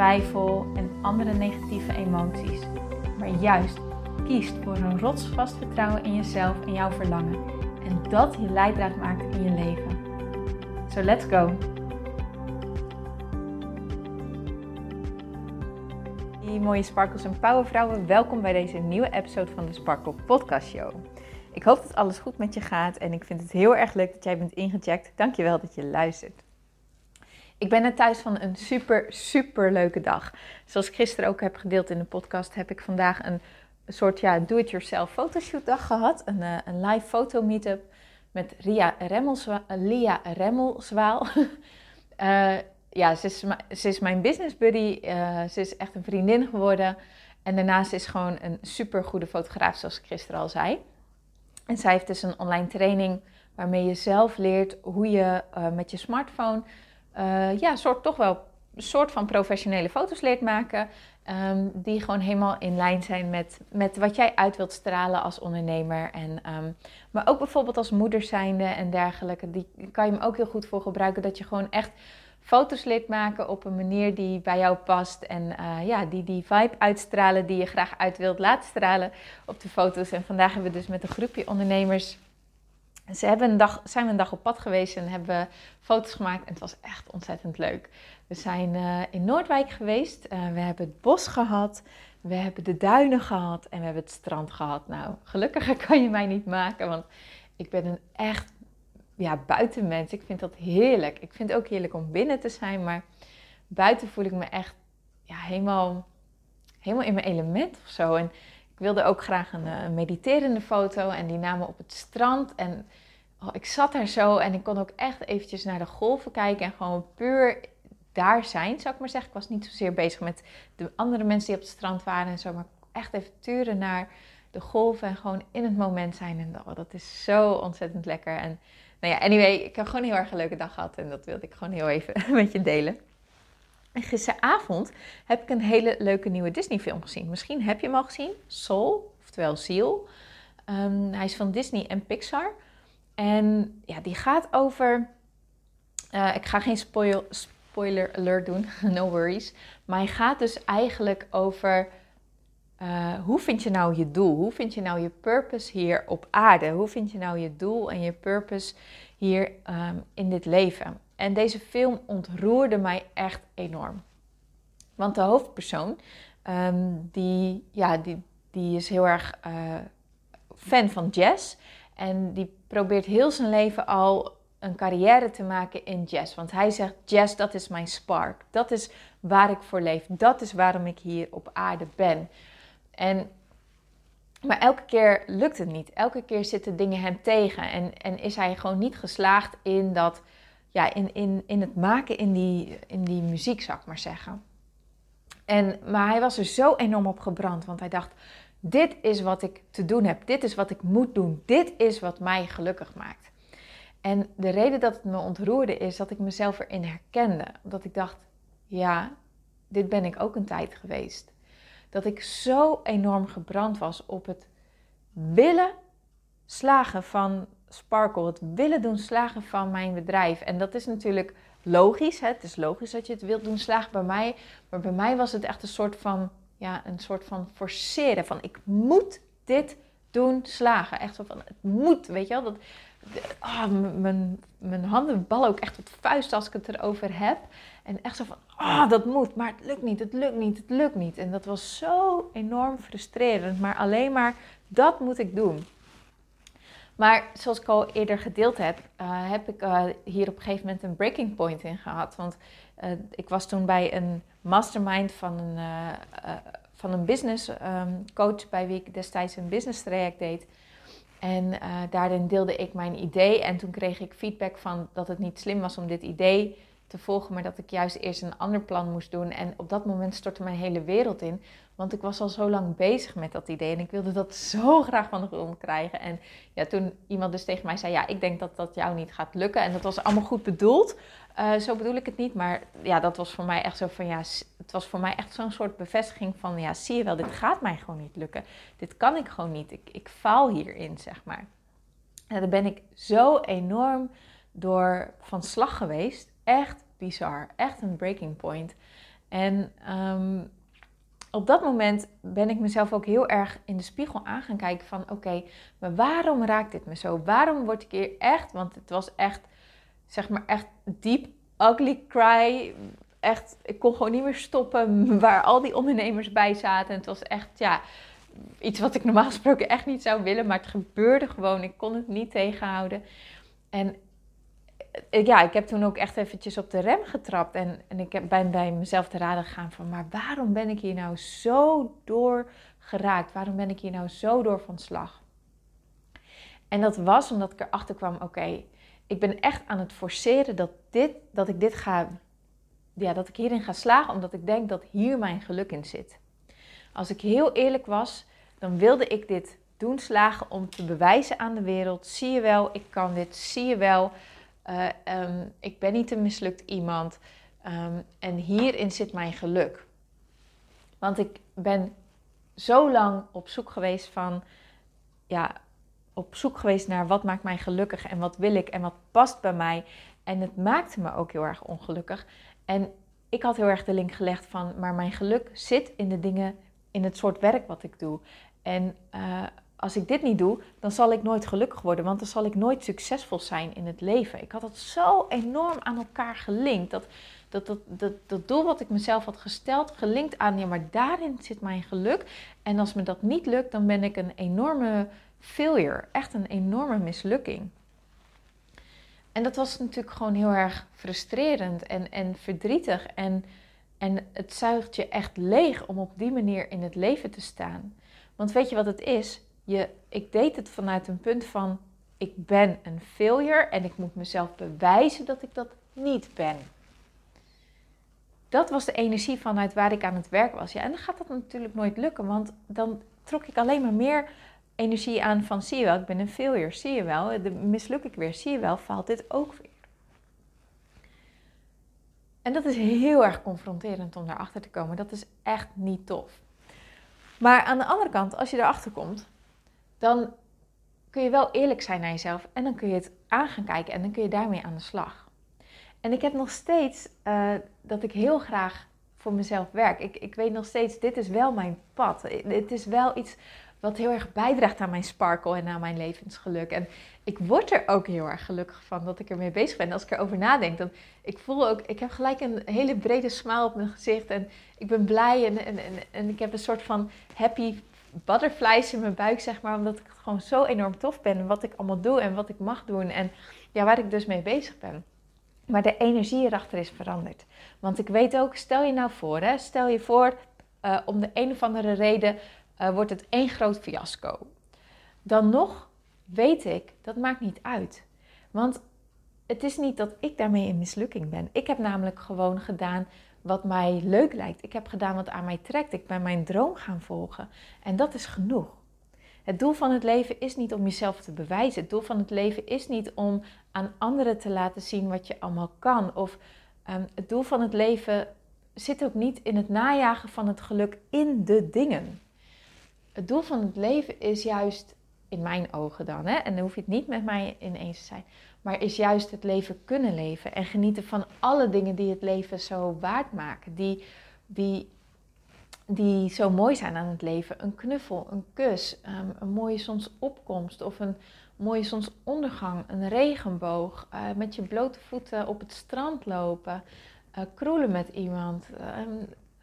twijfel en andere negatieve emoties maar juist kiest voor een rotsvast vertrouwen in jezelf en jouw verlangen. En dat je leidraad maakt in je leven. So let's go! Hey, mooie sparkles en powervrouwen, welkom bij deze nieuwe episode van de Sparkle Podcast Show. Ik hoop dat alles goed met je gaat en ik vind het heel erg leuk dat jij bent ingecheckt. Dankjewel dat je luistert. Ik ben net thuis van een super, super leuke dag. Zoals ik gisteren ook heb gedeeld in de podcast, heb ik vandaag een, soort ja, do-it-yourself fotoshoot dag gehad. Een, uh, een live foto meetup met Ria Remmelswa Lia Remmelswaal. uh, ja, ze is, ze is mijn business buddy. Uh, ze is echt een vriendin geworden. En daarnaast is gewoon een super goede fotograaf, zoals ik gisteren al zei. En zij heeft dus een online training waarmee je zelf leert hoe je met je smartphone uh, ja, soort, toch wel een soort van professionele foto's leert maken. Um, die gewoon helemaal in lijn zijn met, met wat jij uit wilt stralen als ondernemer. En, um, maar ook bijvoorbeeld als moeder zijnde en dergelijke. Die kan je hem ook heel goed voor gebruiken. Dat je gewoon echt foto's leert maken op een manier die bij jou past. En uh, ja, die die vibe uitstralen die je graag uit wilt laten stralen op de foto's. En vandaag hebben we dus met een groepje ondernemers ze hebben een dag, zijn we een dag op pad geweest en hebben foto's gemaakt. En het was echt ontzettend leuk. We zijn uh, in Noordwijk geweest. Uh, we hebben het bos gehad. We hebben de duinen gehad. En we hebben het strand gehad. Nou, gelukkiger kan je mij niet maken. Want ik ben een echt ja, buitenmens. Ik vind dat heerlijk. Ik vind het ook heerlijk om binnen te zijn. Maar buiten voel ik me echt ja, helemaal, helemaal in mijn element of zo. En ik wilde ook graag een, een mediterende foto. En die namen op het strand. En oh, ik zat daar zo en ik kon ook echt eventjes naar de golven kijken en gewoon puur daar zijn, zou ik maar zeggen. Ik was niet zozeer bezig met de andere mensen die op het strand waren en zo, maar echt even turen naar de golven en gewoon in het moment zijn. En oh, dat is zo ontzettend lekker. En nou ja, anyway, ik heb gewoon een heel erg een leuke dag gehad en dat wilde ik gewoon heel even met je delen. En gisteravond heb ik een hele leuke nieuwe Disney-film gezien. Misschien heb je hem al gezien, Soul, oftewel Ziel. Um, hij is van Disney en Pixar. En ja, die gaat over. Uh, ik ga geen spoil, spoiler alert doen, no worries. Maar hij gaat dus eigenlijk over. Uh, hoe vind je nou je doel? Hoe vind je nou je purpose hier op aarde? Hoe vind je nou je doel en je purpose hier um, in dit leven? En deze film ontroerde mij echt enorm. Want de hoofdpersoon, um, die, ja, die, die is heel erg uh, fan van jazz. En die probeert heel zijn leven al een carrière te maken in jazz. Want hij zegt: Jazz, dat is mijn spark. Dat is waar ik voor leef. Dat is waarom ik hier op aarde ben. En, maar elke keer lukt het niet. Elke keer zitten dingen hem tegen. En, en is hij gewoon niet geslaagd in, dat, ja, in, in, in het maken in die, in die muziek, zou ik maar zeggen. En, maar hij was er zo enorm op gebrand. Want hij dacht: dit is wat ik te doen heb. Dit is wat ik moet doen. Dit is wat mij gelukkig maakt. En de reden dat het me ontroerde is dat ik mezelf erin herkende. Dat ik dacht, ja, dit ben ik ook een tijd geweest. Dat ik zo enorm gebrand was op het willen slagen van Sparkle. Het willen doen slagen van mijn bedrijf. En dat is natuurlijk logisch. Hè? Het is logisch dat je het wilt doen slagen bij mij. Maar bij mij was het echt een soort van ja, een soort van forceren. Van ik moet dit doen slagen. Echt zo van het moet, weet je wel. Dat, oh, mijn, mijn handen ballen ook echt tot vuist als ik het erover heb. En echt zo van, oh, dat moet, maar het lukt niet, het lukt niet, het lukt niet. En dat was zo enorm frustrerend. Maar alleen maar, dat moet ik doen. Maar zoals ik al eerder gedeeld heb, uh, heb ik uh, hier op een gegeven moment een breaking point in gehad. Want uh, ik was toen bij een mastermind van een, van een business um, coach bij wie ik destijds een business traject deed. En daarin deelde ik mijn idee en toen kreeg ik feedback van dat het niet slim was om dit idee te volgen, maar dat ik juist eerst een ander plan moest doen. En op dat moment stortte mijn hele wereld in. Want ik was al zo lang bezig met dat idee en ik wilde dat zo graag van de grond krijgen. En ja, toen iemand dus tegen mij zei: Ja, ik denk dat dat jou niet gaat lukken. En dat was allemaal goed bedoeld. Uh, zo bedoel ik het niet. Maar ja, dat was voor mij echt zo van ja, het was voor mij echt zo'n soort bevestiging van ja, zie je wel, dit gaat mij gewoon niet lukken. Dit kan ik gewoon niet. Ik, ik faal hierin, zeg maar. En daar ben ik zo enorm door van slag geweest. Echt bizar. Echt een breaking point. En um, op dat moment ben ik mezelf ook heel erg in de spiegel aan gaan kijken van oké, maar waarom raakt dit me zo? Waarom word ik hier echt, want het was echt, zeg maar echt deep ugly cry. Echt, ik kon gewoon niet meer stoppen waar al die ondernemers bij zaten. En het was echt, ja, iets wat ik normaal gesproken echt niet zou willen, maar het gebeurde gewoon. Ik kon het niet tegenhouden. En ja, ik heb toen ook echt eventjes op de rem getrapt. En, en ik ben bij mezelf te raden gegaan van... maar waarom ben ik hier nou zo door geraakt? Waarom ben ik hier nou zo door van slag? En dat was omdat ik erachter kwam... oké, ik ben echt aan het forceren dat, dit, dat ik dit ga... Ja, dat ik hierin ga slagen, omdat ik denk dat hier mijn geluk in zit. Als ik heel eerlijk was, dan wilde ik dit doen slagen om te bewijzen aan de wereld: zie je wel, ik kan dit, zie je wel. Uh, um, ik ben niet een mislukt iemand. Um, en hierin zit mijn geluk. Want ik ben zo lang op zoek geweest van, ja, op zoek geweest naar wat maakt mij gelukkig en wat wil ik en wat past bij mij. En het maakte me ook heel erg ongelukkig. En ik had heel erg de link gelegd van, maar mijn geluk zit in de dingen, in het soort werk wat ik doe. En uh, als ik dit niet doe, dan zal ik nooit gelukkig worden, want dan zal ik nooit succesvol zijn in het leven. Ik had het zo enorm aan elkaar gelinkt. Dat, dat, dat, dat, dat doel wat ik mezelf had gesteld, gelinkt aan, ja, maar daarin zit mijn geluk. En als me dat niet lukt, dan ben ik een enorme failure, echt een enorme mislukking. En dat was natuurlijk gewoon heel erg frustrerend en, en verdrietig. En, en het zuigt je echt leeg om op die manier in het leven te staan. Want weet je wat het is? Je, ik deed het vanuit een punt van ik ben een failure en ik moet mezelf bewijzen dat ik dat niet ben. Dat was de energie vanuit waar ik aan het werk was. Ja, en dan gaat dat natuurlijk nooit lukken, want dan trok ik alleen maar meer energie aan van zie je wel, ik ben een failure, zie je wel, misluk ik weer, zie je wel, faalt dit ook weer. En dat is heel erg confronterend om daarachter te komen. Dat is echt niet tof. Maar aan de andere kant, als je erachter komt, dan kun je wel eerlijk zijn naar jezelf en dan kun je het aan gaan kijken en dan kun je daarmee aan de slag. En ik heb nog steeds uh, dat ik heel graag voor mezelf werk. Ik, ik weet nog steeds, dit is wel mijn pad. Het is wel iets wat heel erg bijdraagt aan mijn sparkle en aan mijn levensgeluk. En ik word er ook heel erg gelukkig van dat ik ermee bezig ben. Als ik erover nadenk, dan ik voel ook, ik heb gelijk een hele brede smile op mijn gezicht en ik ben blij en, en, en, en ik heb een soort van happy butterflies in mijn buik, zeg maar. Omdat ik gewoon zo enorm tof ben. Wat ik allemaal doe en wat ik mag doen. En ja, waar ik dus mee bezig ben. Maar de energie erachter is veranderd. Want ik weet ook, stel je nou voor, hè, stel je voor, uh, om de een of andere reden uh, wordt het één groot fiasco. Dan nog weet ik, dat maakt niet uit. Want het is niet dat ik daarmee in mislukking ben. Ik heb namelijk gewoon gedaan wat mij leuk lijkt. Ik heb gedaan wat aan mij trekt. Ik ben mijn droom gaan volgen. En dat is genoeg. Het doel van het leven is niet om jezelf te bewijzen. Het doel van het leven is niet om aan anderen te laten zien wat je allemaal kan. Of um, het doel van het leven zit ook niet in het najagen van het geluk in de dingen. Het doel van het leven is juist, in mijn ogen dan, hè, en dan hoef je het niet met mij ineens te zijn, maar is juist het leven kunnen leven en genieten van alle dingen die het leven zo waard maken, die, die, die zo mooi zijn aan het leven. Een knuffel, een kus, ehm, een mooie zonsopkomst of een mooie zonsondergang, een regenboog, uh, met je blote voeten op het strand lopen, uh, kroelen met iemand, ehm,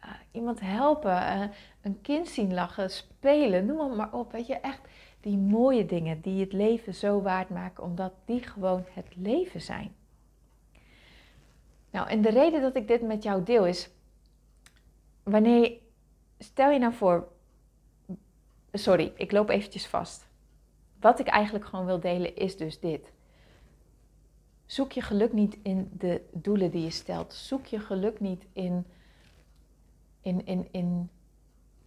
eh, iemand helpen, een kind zien lachen, spelen, noem maar op. Weet je, echt die mooie dingen die het leven zo waard maken, omdat die gewoon het leven zijn. Nou, en de reden dat ik dit met jou deel is, wanneer, stel je nou voor, sorry, ik loop eventjes vast. Wat ik eigenlijk gewoon wil delen is dus dit. Zoek je geluk niet in de doelen die je stelt. Zoek je geluk niet in, in, in, in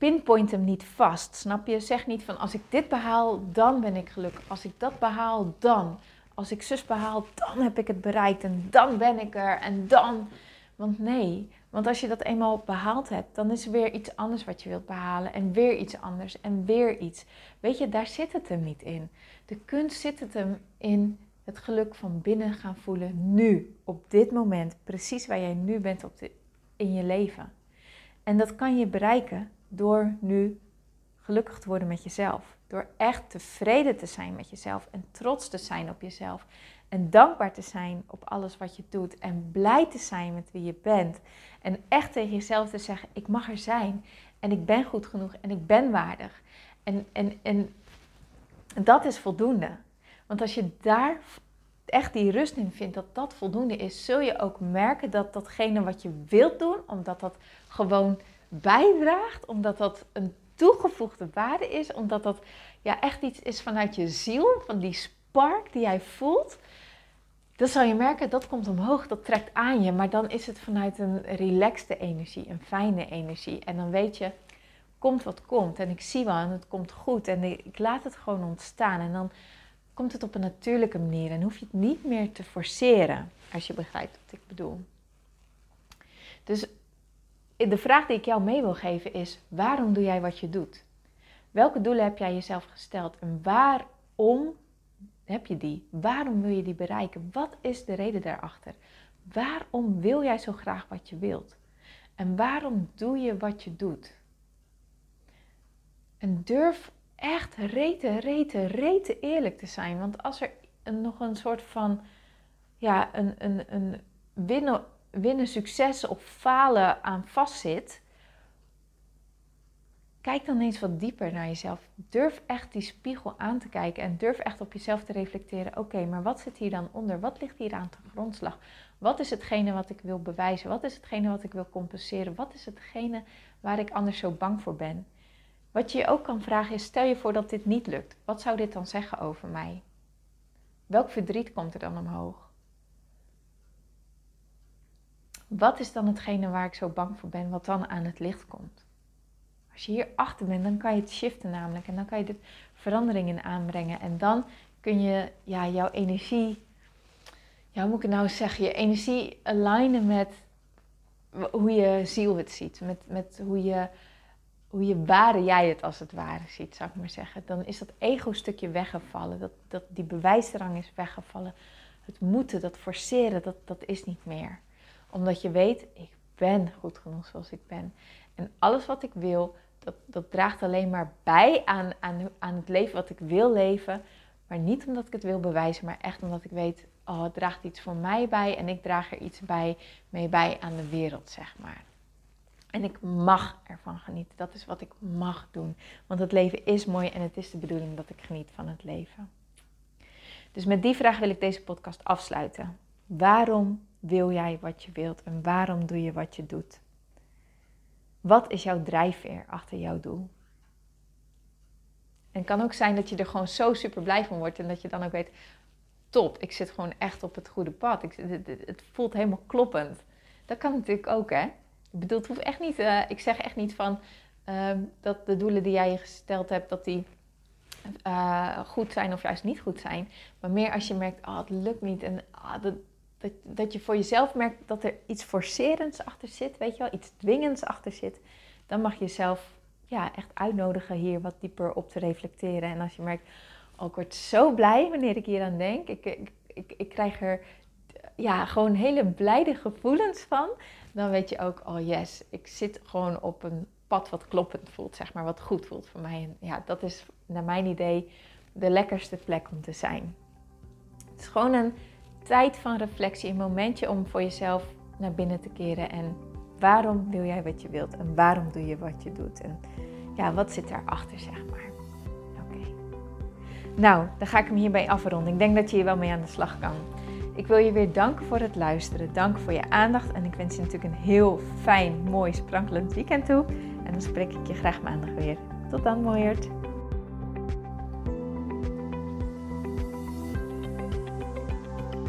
pinpoint hem niet vast. Snap je? Zeg niet van als ik dit behaal, dan ben ik gelukkig. Als ik dat behaal, dan. Als ik zus behaal, dan heb ik het bereikt en dan ben ik er en dan. Want nee, want als je dat eenmaal behaald hebt, dan is er weer iets anders wat je wilt behalen en weer iets anders en weer iets. Weet je, daar zit het hem niet in. De kunst zit het hem in het geluk van binnen gaan voelen nu, op dit moment, precies waar jij nu bent op de, in je leven. En dat kan je bereiken door nu gelukkig te worden met jezelf. Door echt tevreden te zijn met jezelf en trots te zijn op jezelf. En dankbaar te zijn op alles wat je doet. En blij te zijn met wie je bent. En echt tegen jezelf te zeggen: Ik mag er zijn. En ik ben goed genoeg. En ik ben waardig. En, en, en dat is voldoende. Want als je daar echt die rust in vindt, dat dat voldoende is, zul je ook merken dat datgene wat je wilt doen, omdat dat gewoon bijdraagt, omdat dat een toegevoegde waarde is, omdat dat ja, echt iets is vanuit je ziel, van die spark die jij voelt, dan zal je merken dat komt omhoog, dat trekt aan je. Maar dan is het vanuit een relaxte energie, een fijne energie. En dan weet je, komt wat komt. En ik zie wel en het komt goed. En ik laat het gewoon ontstaan. En dan komt het op een natuurlijke manier. En hoef je het niet meer te forceren, als je begrijpt wat ik bedoel. Dus de vraag die ik jou mee wil geven is: waarom doe jij wat je doet? Welke doelen heb jij jezelf gesteld en waarom heb je die? Waarom wil je die bereiken? Wat is de reden daarachter? Waarom wil jij zo graag wat je wilt? En waarom doe je wat je doet? En durf echt rete, rete, rete eerlijk te zijn. Want als er nog een soort van ja, een, een, een winnen succes of falen aan vastzit, kijk dan eens wat dieper naar jezelf. Durf echt die spiegel aan te kijken en durf echt op jezelf te reflecteren. Oké, maar wat zit hier dan onder? Wat ligt hier aan de grondslag? Wat is hetgene wat ik wil bewijzen? Wat is hetgene wat ik wil compenseren? Wat is hetgene waar ik anders zo bang voor ben? Wat je je ook kan vragen is: stel je voor dat dit niet lukt. Wat zou dit dan zeggen over mij? Welk verdriet komt er dan omhoog? Wat is dan hetgene waar ik zo bang voor ben, wat dan aan het licht komt? Als je hier achter bent, dan kan je het shiften namelijk. En dan kan je de veranderingen aanbrengen. En dan kun je ja, jouw energie, ja, hoe moet ik het nou zeggen, je energie alignen met hoe je ziel het ziet. Met, met hoe, je, hoe je ware jij het als het ware ziet, zou ik maar zeggen. Dan is dat ego-stukje weggevallen. Dat, dat, die bewijsdrang is weggevallen. Het moeten, dat forceren, dat, dat is niet meer omdat je weet, ik ben goed genoeg zoals ik ben. En alles wat ik wil, dat, dat draagt alleen maar bij aan, aan, aan het leven wat ik wil leven. Maar niet omdat ik het wil bewijzen, maar echt omdat ik weet, oh, het draagt iets voor mij bij en ik draag er iets bij, mee bij aan de wereld, zeg maar. En ik mag ervan genieten. Dat is wat ik mag doen. Want het leven is mooi en het is de bedoeling dat ik geniet van het leven. Dus met die vraag wil ik deze podcast afsluiten. Waarom wil jij wat je wilt en waarom doe je wat je doet? Wat is jouw drijfveer achter jouw doel? En het kan ook zijn dat je er gewoon zo super blij van wordt en dat je dan ook weet, top, ik zit gewoon echt op het goede pad. Ik, het, voelt helemaal kloppend. Dat kan natuurlijk ook, hè? Ik bedoel, het hoeft echt niet, uh, ik zeg echt niet van uh, dat de doelen die jij je gesteld hebt, dat die uh, goed zijn of juist niet goed zijn. Maar meer als je merkt, oh, het lukt niet en oh, dat, dat, je voor jezelf merkt dat er iets forcerends achter zit, weet je wel, iets dwingends achter zit, dan mag je jezelf ja, echt uitnodigen hier wat dieper op te reflecteren. En als je merkt, oh, ik word zo blij wanneer ik hier aan denk, ik, ik, ik, ik krijg er ja, gewoon hele blijde gevoelens van, dan weet je ook, oh yes, ik zit gewoon op een pad wat kloppend voelt, zeg maar, wat goed voelt voor mij. En ja, dat is naar mijn idee de lekkerste plek om te zijn. Het is gewoon een tijd van reflectie, een momentje om voor jezelf naar binnen te keren. En waarom wil jij wat je wilt en waarom doe je wat je doet? En ja, wat zit daarachter, zeg maar. Oké. Nou, dan ga ik hem hierbij afronden. Ik denk dat je hier wel mee aan de slag kan. Ik wil je weer danken voor het luisteren. Dank voor je aandacht. En ik wens je natuurlijk een heel fijn, mooi, sprankelend weekend toe. En dan spreek ik je graag maandag weer. Tot dan, mooiert.